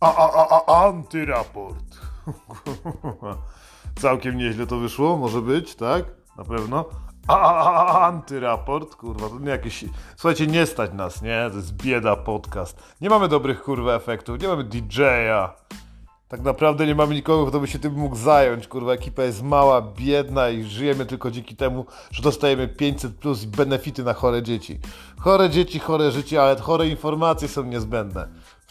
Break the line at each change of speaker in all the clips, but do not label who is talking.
A, a, a, a, antyraport. Całkiem nieźle to wyszło, może być, tak? Na pewno. A, a, a, antyraport, kurwa, to nie jakieś... Słuchajcie, nie stać nas, nie? To jest bieda podcast. Nie mamy dobrych, kurwa, efektów, nie mamy DJ-a. Tak naprawdę nie mamy nikogo, kto by się tym mógł zająć, kurwa. Ekipa jest mała, biedna i żyjemy tylko dzięki temu, że dostajemy 500 plus benefity na chore dzieci. Chore dzieci, chore życie, ale chore informacje są niezbędne.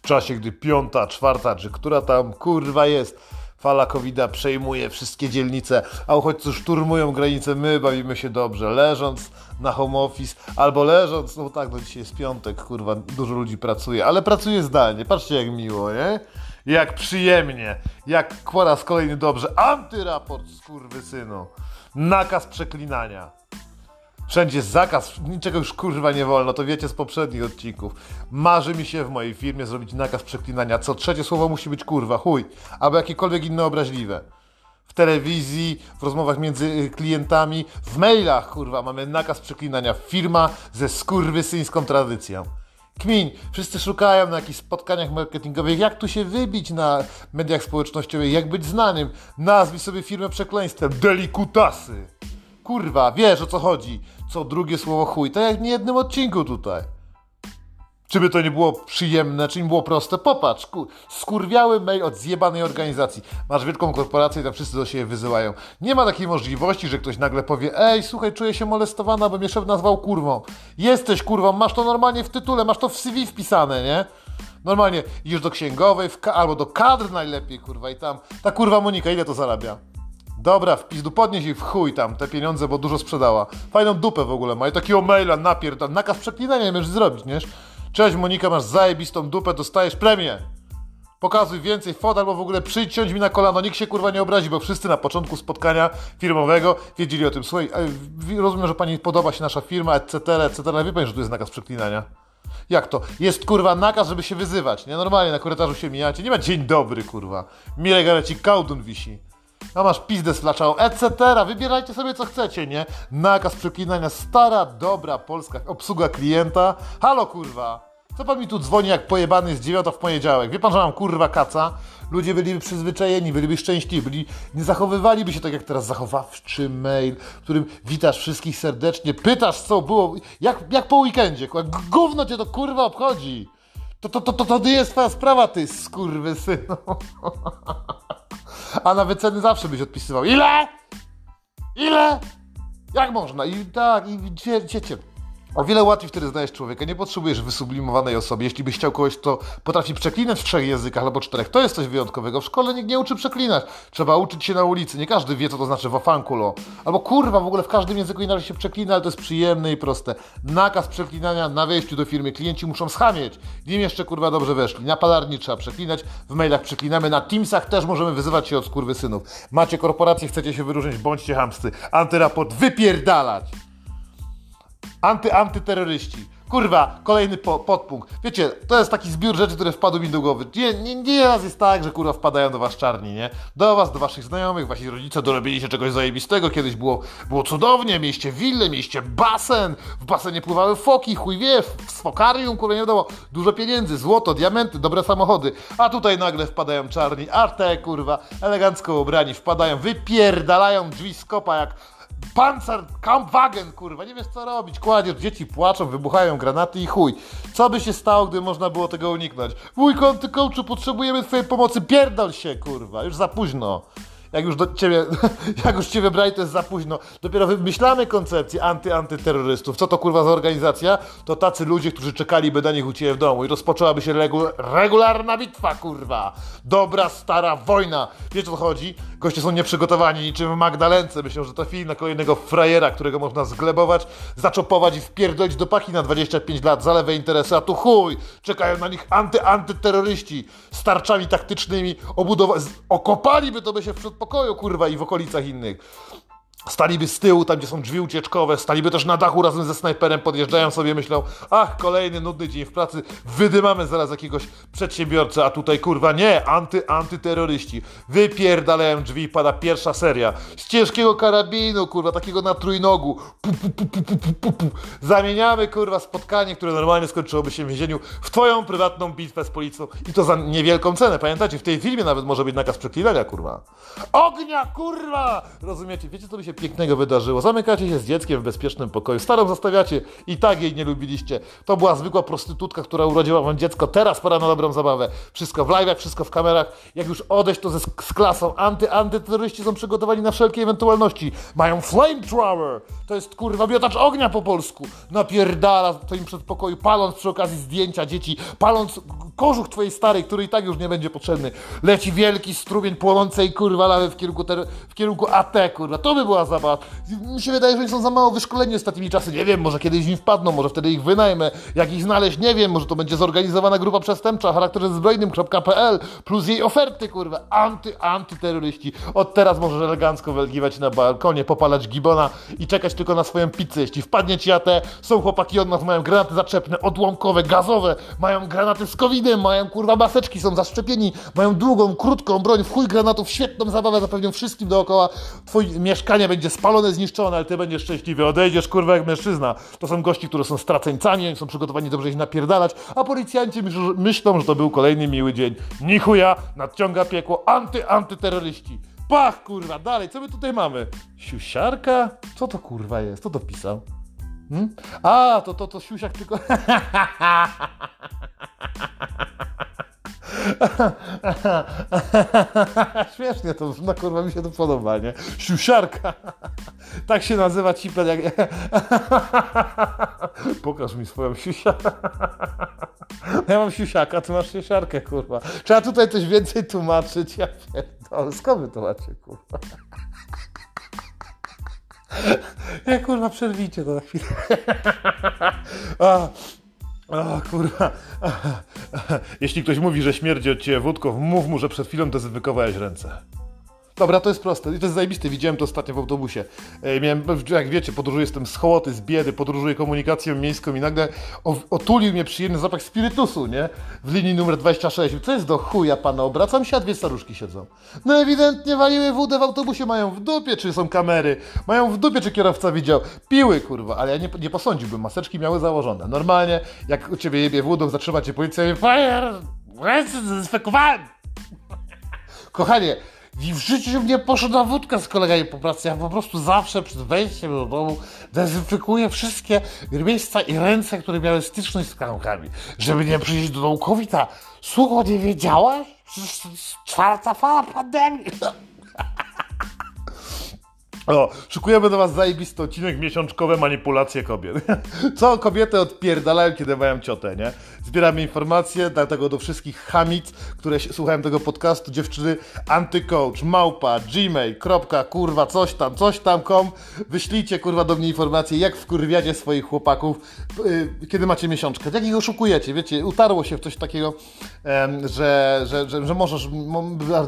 Czasie, gdy piąta, czwarta, czy która tam kurwa jest, fala covid przejmuje wszystkie dzielnice, a uchodźcy szturmują granice, my bawimy się dobrze, leżąc na home office, albo leżąc, no tak, no dzisiaj jest piątek, kurwa, dużo ludzi pracuje, ale pracuje zdalnie, patrzcie jak miło, nie? Jak przyjemnie, jak po raz kolejny dobrze, antyraport, synu, nakaz przeklinania. Wszędzie zakaz, niczego już kurwa nie wolno, to wiecie z poprzednich odcinków. Marzy mi się w mojej firmie zrobić nakaz przeklinania. Co trzecie słowo musi być kurwa, chuj, albo jakiekolwiek inne obraźliwe. W telewizji, w rozmowach między y, klientami, w mailach, kurwa, mamy nakaz przeklinania. Firma ze skurwysyńską tradycją. Kmin, wszyscy szukają na jakichś spotkaniach marketingowych, jak tu się wybić na mediach społecznościowych, jak być znanym. Nazwij sobie firmę przekleństwem. Delikutasy. Kurwa, wiesz o co chodzi. Co drugie słowo chuj. Tak jak w niejednym odcinku tutaj. Czy by to nie było przyjemne, czy nie było proste? Popatrz, kur... skurwiały mail od zjebanej organizacji. Masz wielką korporację i tam wszyscy do siebie wyzywają. Nie ma takiej możliwości, że ktoś nagle powie Ej, słuchaj, czuję się molestowana, bo mnie szef nazwał kurwą. Jesteś kurwą, masz to normalnie w tytule, masz to w CV wpisane, nie? Normalnie idziesz do księgowej albo do kadr najlepiej, kurwa, i tam ta kurwa Monika, ile to zarabia? Dobra, w pizdu podnieś i w chuj tam te pieniądze, bo dużo sprzedała. Fajną dupę w ogóle ma i takiego maila napierdol, nakaz przeklinania możesz zrobić, nie? Cześć Monika, masz zajebistą dupę, dostajesz premię. Pokazuj więcej fot albo w ogóle przyjdź, siądź mi na kolano, nikt się kurwa nie obrazi, bo wszyscy na początku spotkania firmowego wiedzieli o tym. Słuchaj, rozumiem, że pani podoba się nasza firma, etc., etc., wie pani, że tu jest nakaz przeklinania. Jak to? Jest kurwa nakaz, żeby się wyzywać, nie? Normalnie na korytarzu się mijacie, nie ma dzień dobry kurwa. Mile Gareci Kaudun wisi. A masz pizdę sflaczałą, etc. Wybierajcie sobie co chcecie, nie? Nakaz przeklinania, stara, dobra polska obsługa klienta. Halo kurwa! Co pan mi tu dzwoni jak pojebany z dziewiąta w poniedziałek? Wie pan, że mam kurwa kaca? Ludzie byliby przyzwyczajeni, byliby szczęśliwi, byli, nie zachowywaliby się tak jak teraz zachowawczy mail, w którym witasz wszystkich serdecznie, pytasz co było, jak, jak po weekendzie, gówno cię to kurwa obchodzi. To, to, to, to, to nie jest twoja sprawa, ty skurwysynu. A na wyceny zawsze byś odpisywał. Ile? Ile? Jak można? I tak, i wiecie, o wiele łatwiej wtedy znaleźć człowieka. Nie potrzebujesz wysublimowanej osoby. Jeśli byś chciał kogoś, kto potrafi przeklinać w trzech językach albo czterech, to jest coś wyjątkowego. W szkole nikt nie uczy przeklinać. Trzeba uczyć się na ulicy. Nie każdy wie, co to znaczy wafankulo. Albo kurwa, w ogóle w każdym języku inaczej się przeklina, ale to jest przyjemne i proste. Nakaz przeklinania na wejściu do firmy. Klienci muszą schamieć. Nim jeszcze kurwa dobrze weszli. Na palarni trzeba przeklinać, w mailach przeklinamy, na Teamsach też możemy wyzywać się od synów. Macie korporację, chcecie się wyróżnić, bądźcie hamsty. Antyraport wypierdalać! Anty, antyterroryści. Kurwa, kolejny po, podpunkt. Wiecie, to jest taki zbiór rzeczy, które wpadły mi do głowy. Nie, nie, nie raz jest tak, że kurwa wpadają do was czarni, nie? Do was, do waszych znajomych, wasi rodzice dorobili się czegoś zajebistego. Kiedyś było, było cudownie, mieliście willę, mieliście basen, w basenie pływały foki, chuj wie, w fokarium, kurwa nie wiadomo, dużo pieniędzy, złoto, diamenty, dobre samochody. A tutaj nagle wpadają czarni, a te kurwa, elegancko ubrani, wpadają, wypierdalają drzwi z kopa jak Panzer Kampfwagen, kurwa, nie wiesz co robić, kładziesz, dzieci płaczą, wybuchają granaty i chuj. Co by się stało, gdyby można było tego uniknąć? Wujko, ty coachu, potrzebujemy twojej pomocy, pierdol się, kurwa, już za późno jak już do ciebie, jak już ciebie brali, to jest za późno. Dopiero wymyślamy koncepcję anty-antyterrorystów. Co to kurwa za organizacja? To tacy ludzie, którzy czekaliby na nich u ciebie w domu i rozpoczęłaby się regu regularna bitwa, kurwa. Dobra, stara wojna. Wiecie o co chodzi? Goście są nieprzygotowani, niczym w Magdalence. Myślą, że to film na kolejnego frajera, którego można zglebować, zaczopować i wpierdolić do paki na 25 lat za lewe interesy, a tu chuj! Czekają na nich anty-antyterroryści z tarczami taktycznymi, obudowa- okopaliby to by się w przedpokoju, kurwa, i w okolicach innych. Staliby z tyłu, tam gdzie są drzwi ucieczkowe, staliby też na dachu razem ze snajperem, podjeżdżają sobie, myślą, ach, kolejny nudny dzień w pracy, wydymamy zaraz jakiegoś przedsiębiorcę, a tutaj kurwa nie, anty, antyterroryści. Wypierdalają drzwi i pada pierwsza seria. Z ciężkiego karabinu, kurwa, takiego na trójnogu. Pu, pu, pu. Zamieniamy, kurwa, spotkanie, które normalnie skończyłoby się w więzieniu, w twoją prywatną bitwę z policją i to za niewielką cenę. Pamiętacie, w tej filmie nawet może być nakaz przeklinania, kurwa. Ognia, kurwa! Rozumiecie? Wiecie, co by się pięknego wydarzyło? Zamykacie się z dzieckiem w bezpiecznym pokoju, starą zostawiacie i tak jej nie lubiliście. To była zwykła prostytutka, która urodziła wam dziecko, teraz pora na dobrą zabawę. Wszystko w live'ach, wszystko w kamerach. Jak już odejść, to ze, z klasą. Anty, antyterroryści są przygotowani na wszelkie ewentualności. Mają flamethrower! To jest kurwa miotacz ognia po polsku. Napierdala to im przed pokoju, paląc przy okazji zdjęcia dzieci, paląc kożuch twojej starej, który i tak już nie będzie potrzebny. Leci wielki strumień płonącej kurwa lawy w kierunku, ter- w kierunku AT, kurwa. To by była zabawa. Mi się wydaje, że oni są za mało wyszkoleni ostatnimi czasy. Nie wiem, może kiedyś im wpadną, może wtedy ich wynajmę. Jak ich znaleźć, nie wiem. Może to będzie zorganizowana grupa przestępcza o charakterze zbrojnym.pl plus jej oferty, kurwa. Anty, antyterroryści. Od teraz możesz elegancko welgiwać na balkonie, popalać gibona i czekać tylko na swoją pizzę. Jeśli wpadnie ci AT, są chłopaki od nas, mają granaty zaczepne, odłamkowe, gazowe, mają granaty z covid mają kurwa maseczki, są zaszczepieni, mają długą, krótką broń, w chuj granatów, świetną zabawę zapewnią wszystkim dookoła. Twoje mieszkanie będzie spalone, zniszczone, ale ty będziesz szczęśliwy, odejdziesz kurwa jak mężczyzna. To są gości, którzy są straceńcami, oni są przygotowani dobrze ich napierdalać, a policjanci myśl, myślą, że to był kolejny miły dzień. Nichuja, nadciąga piekło, anty, antyterroryści. Pach, kurwa, dalej, co my tutaj mamy? Siusiarka? Co to kurwa jest? Kto to pisał? Hmm? A, to, to, to siusiak tylko... Śmiesznie to, no kurwa mi się to podoba, nie? Siusiarka. Tak się nazywa cipel jak... Pokaż mi swoją siusiarkę. Ja mam siusiaka, ty masz siusiarkę, kurwa. Trzeba tutaj coś więcej tłumaczyć, ja pierdolę. Skąd wy to macie, kurwa? Ja kurwa, przerwijcie to na chwilę. A, kurwa. Jeśli ktoś mówi, że śmierdzi od ciebie wódką, mów mu, że przed chwilą dezynfekowałeś ręce. Dobra, to jest proste. I to jest zajebiste. Widziałem to ostatnio w autobusie. E, miałem, jak wiecie, podróżuję, jestem z hołoty, z biedy, podróżuję komunikacją miejską i nagle otulił mnie przyjemny zapach spirytusu, nie? W linii numer 26. Co jest do chuja, pana? Obracam się, a dwie staruszki siedzą. No ewidentnie waliły wódę w autobusie, mają w dupie, czy są kamery, mają w dupie, czy kierowca widział. Piły, kurwa, ale ja nie, nie posądziłbym. Maseczki miały założone. Normalnie, jak u ciebie jebie wódą, zatrzyma cię policja i fire, ręce zdezynfekowałem. Kochanie, i w życiu nie poszedł na wódkę z kolegami po pracy. Ja po prostu zawsze przed wejściem do domu dezynfekuję wszystkie miejsca i ręce, które miały styczność z kankami, żeby nie przyjść do domu COVID-a. Słucho, nie wiedziałaś? Przecież czwarta fala pandemii. O, szykujemy do Was zajebisty odcinek miesiączkowe manipulacje kobiet. Co kobiety odpierdalają, kiedy mają ciotę, nie? Zbieramy informacje, dlatego do wszystkich hamic, które słuchają tego podcastu, dziewczyny, antycoach, małpa, gmail, kropka, kurwa, coś tam, coś tam, kom. Wyślijcie, kurwa, do mnie informacje, jak wkurwiacie swoich chłopaków, yy, kiedy macie miesiączkę, jak ich oszukujecie, wiecie, utarło się w coś takiego, em, że, że, że, że możesz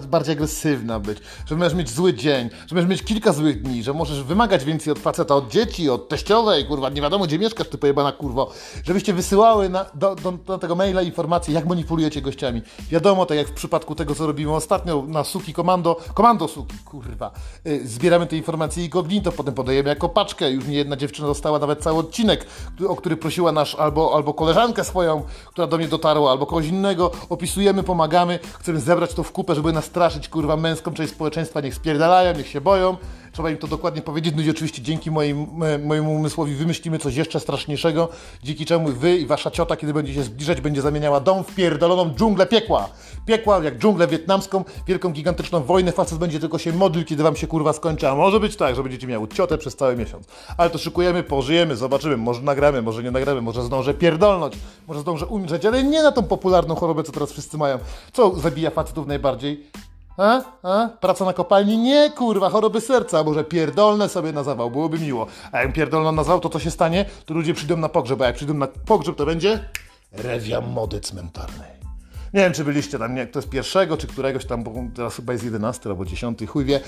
bardziej agresywna być, że możesz mieć zły dzień, że możesz mieć kilka złych dni, że możesz wymagać więcej od faceta, od dzieci, od teściowej, kurwa, nie wiadomo gdzie mieszkasz, ty pojebana kurwo, żebyście wysyłały na, do, do, do tego maila informacje, jak manipulujecie gościami. Wiadomo, tak jak w przypadku tego, co robimy ostatnio na Suki Komando, Komando Suki, kurwa, yy, zbieramy te informacje i gognito, potem podajemy jako paczkę, już nie jedna dziewczyna dostała nawet cały odcinek, o który prosiła nasz albo, albo koleżankę swoją, która do mnie dotarła, albo kogoś innego, opisujemy, pomagamy, chcemy zebrać to w kupę, żeby nastraszyć, kurwa, męską część społeczeństwa, niech spierdalają, niech się boją, trzeba im to dokładnie powiedzieć. No i oczywiście dzięki moim, mojemu umysłowi wymyślimy coś jeszcze straszniejszego, dzięki czemu wy i wasza ciota, kiedy będzie się zbliżać, będzie zamieniała dom w pierdoloną dżunglę piekła. Piekła jak dżunglę wietnamską, wielką, gigantyczną wojnę. Facet będzie tylko się modlił, kiedy wam się kurwa skończy. A może być tak, że będziecie miały ciotę przez cały miesiąc. Ale to szykujemy, pożyjemy, zobaczymy. Może nagramy, może nie nagramy, może zdążę pierdolnąć, może zdążę umrzeć, ale nie na tą popularną chorobę, co teraz wszyscy mają. Co zabija facetów najbardziej? A? A? Praca na kopalni? Nie, kurwa, choroby serca. Może pierdolne sobie na zawał, byłoby miło. A jak pierdolno nazwał, to co się stanie? To ludzie przyjdą na pogrzeb, a jak przyjdą na pogrzeb, to będzie rewia mody cmentarnej. Nie wiem, czy byliście tam, nie, jest pierwszego, czy któregoś tam, bo teraz chyba jest 11 albo 10, chuj wie.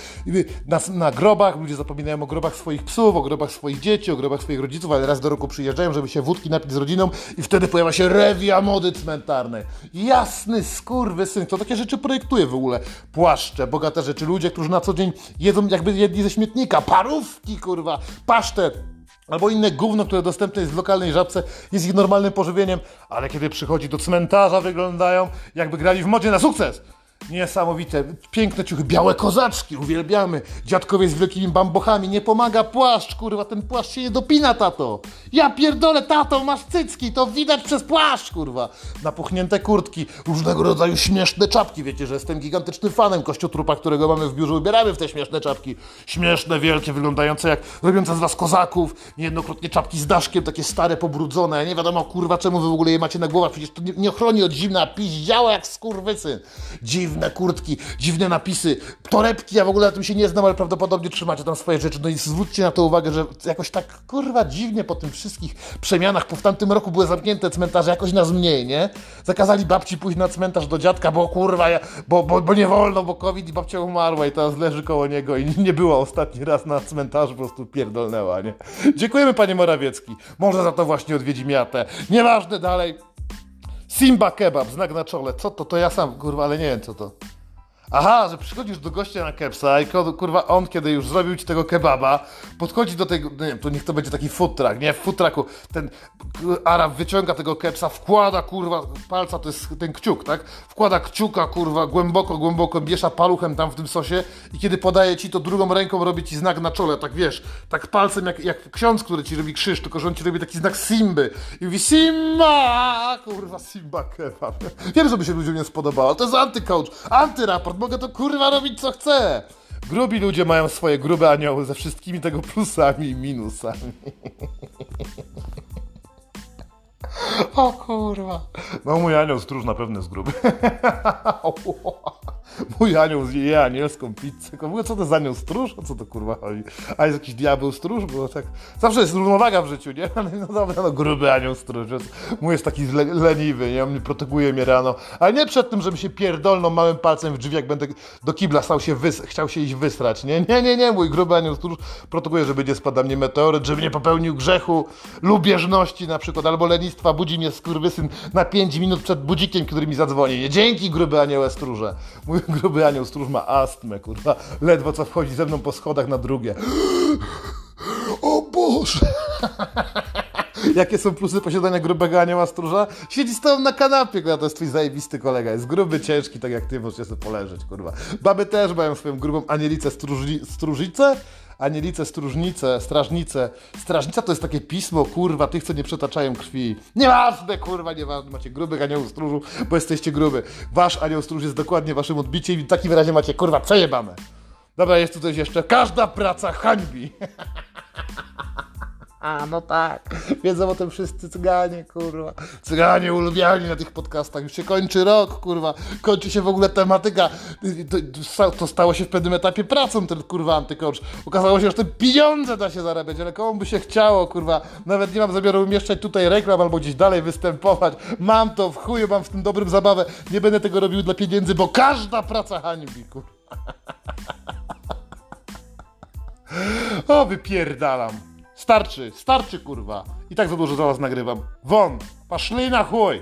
Na, na grobach, ludzie zapominają o grobach swoich psów, o grobach swoich dzieci, o grobach swoich rodziców, ale raz do roku przyjeżdżają, żeby się wódki napić z rodziną i wtedy pojawia się rewia mody cmentarnej. Jasny skurwysyn, kto takie rzeczy projektuje w ogóle? Płaszcze, bogate rzeczy, ludzie, którzy na co dzień jedzą jakby jedli ze śmietnika, parówki, kurwa, pasztet, albo inne gówno, które dostępne jest w lokalnej żabce, jest ich normalnym pożywieniem, ale kiedy przychodzi do cmentarza, wyglądają jakby grali w modzie na sukces. Niesamowite, piękne ciuchy, białe kozaczki, uwielbiamy. Dziadkowie z wielkimi bambochami, nie pomaga płaszcz, kurwa, ten płaszcz się nie dopina, tato. Ja pierdolę, tato, masz cycki, to widać przez płaszcz, kurwa. Napuchnięte kurtki, różnego rodzaju śmieszne czapki, wiecie, że jestem gigantycznym fanem kościotrupa, którego mamy w biurze, ubieramy w te śmieszne czapki. Śmieszne, wielkie, wyglądające jak robiące z was kozaków, niejednokrotnie czapki z daszkiem, takie stare, pobrudzone, nie wiadomo, kurwa, czemu wy w ogóle je macie na głowach, przecież to nie, nie ochroni od zimna, piździała jak skurwysyn. Dziwne kurtki, dziwne napisy, torebki, ja w ogóle na tym się nie znam, ale prawdopodobnie trzymacie tam swoje rzeczy. No i zwróćcie na to uwagę, że jakoś tak kurwa dziwnie po tym wszystkich przemianach, bo w tamtym roku były zamknięte cmentarze, jakoś nas mniej, nie? Zakazali babci pójść na cmentarz do dziadka, bo kurwa, ja, bo, bo, bo nie wolno, bo COVID i babcia umarła i teraz leży koło niego i nie była ostatni raz na cmentarzu, po prostu pierdolnęła, nie? Dziękujemy panie Morawiecki. Może za to właśnie odwiedzi miatę. Nieważne dalej. Simba kebab, znak na czole. Co to? To ja sam, kurwa, ale nie wiem co to. Aha, że przychodzisz do gościa na kepsa i kurwa on, kiedy już zrobił ci tego kebaba, podchodzi do tego, nie wiem, to niech to będzie taki truck, nie? W food trucku ten Arab wyciąga tego kepsa, wkłada kurwa palca, to jest ten kciuk, tak? Wkłada kciuka kurwa głęboko, głęboko, miesza paluchem tam w tym sosie i kiedy podaje ci to drugą ręką robi ci znak na czole, tak wiesz, tak palcem jak, jak ksiądz, który ci robi krzyż, tylko że on ci robi taki znak Simby i mówi Simba, kurwa Simba kebab. Wiem, że by się ludziom nie spodobało, to jest antycoach, antyraport, mogę to kurwa robić co chcę. Grubi ludzie mają swoje grube anioły ze wszystkimi tego plusami i minusami. O kurwa. No mój anioł stróż na pewno jest gruby. mój anioł je anielską pizzę. W ogóle co to za anioł stróż? O co to kurwa chodzi? A jest jakiś diabeł stróż? Bo tak... Zawsze jest równowaga w życiu, nie? Ale no dobra, no gruby anioł stróż. Mój jest taki le leniwy, nie? On proteguje mnie rano. Ale nie przed tym, żebym się pierdolną małym palcem w drzwi, jak będę do kibla stał się chciał się iść wysrać, nie? Nie, nie, nie. Mój gruby anioł stróż proteguje, żeby nie spadł mnie meteoryt, żeby nie popełnił grzechu lubieżności na przykład, albo lenistwa. Budzi mnie skurwysyn na 5 minut przed budzikiem, który mi zadzwoni. Nie, dzięki gruby anioł stróże. Mój gruby anioł stróż ma astmę, kurwa. Ledwo co wchodzi ze mną po schodach na drugie. O Boże! Jakie są plusy posiadania grubego anioła stróża? Siedzi z tobą na kanapie, kurwa, to jest twój zajebisty kolega. Jest gruby, ciężki, tak jak ty, możesz sobie poleżeć, kurwa. Baby też mają swoją grubą anielicę stróżni, stróżicę? Anielice, stróżnice, strażnice. Strażnica to jest takie pismo, kurwa, tych, co nie przetaczają krwi. Nieważne, kurwa, nieważne. Macie grubych aniołów stróżu, bo jesteście gruby. Wasz anioł stróż jest dokładnie waszym odbiciem i w takim razie macie, kurwa, przejebane. Dobra, jest tu coś jeszcze. Każda praca hańbi. A, no tak. Wiedzą o tym wszyscy cyganie, kurwa. Cyganie ulubiani na tych podcastach. Już się kończy rok, kurwa. Kończy się w ogóle tematyka. To, to stało się w pewnym etapie pracą, ten kurwa antykocz. Okazało się, że te pieniądze da się zarabiać, ale komu by się chciało, kurwa. Nawet nie mam zamiaru umieszczać tutaj reklam albo gdzieś dalej występować. Mam to w chuju, mam w tym dobrym zabawę. Nie będę tego robił dla pieniędzy, bo każda praca hańbi, kurwa. O, wypierdalam. Starczy, starczy kurwa. I tak za dużo za was nagrywam. Won, paszli na chuj.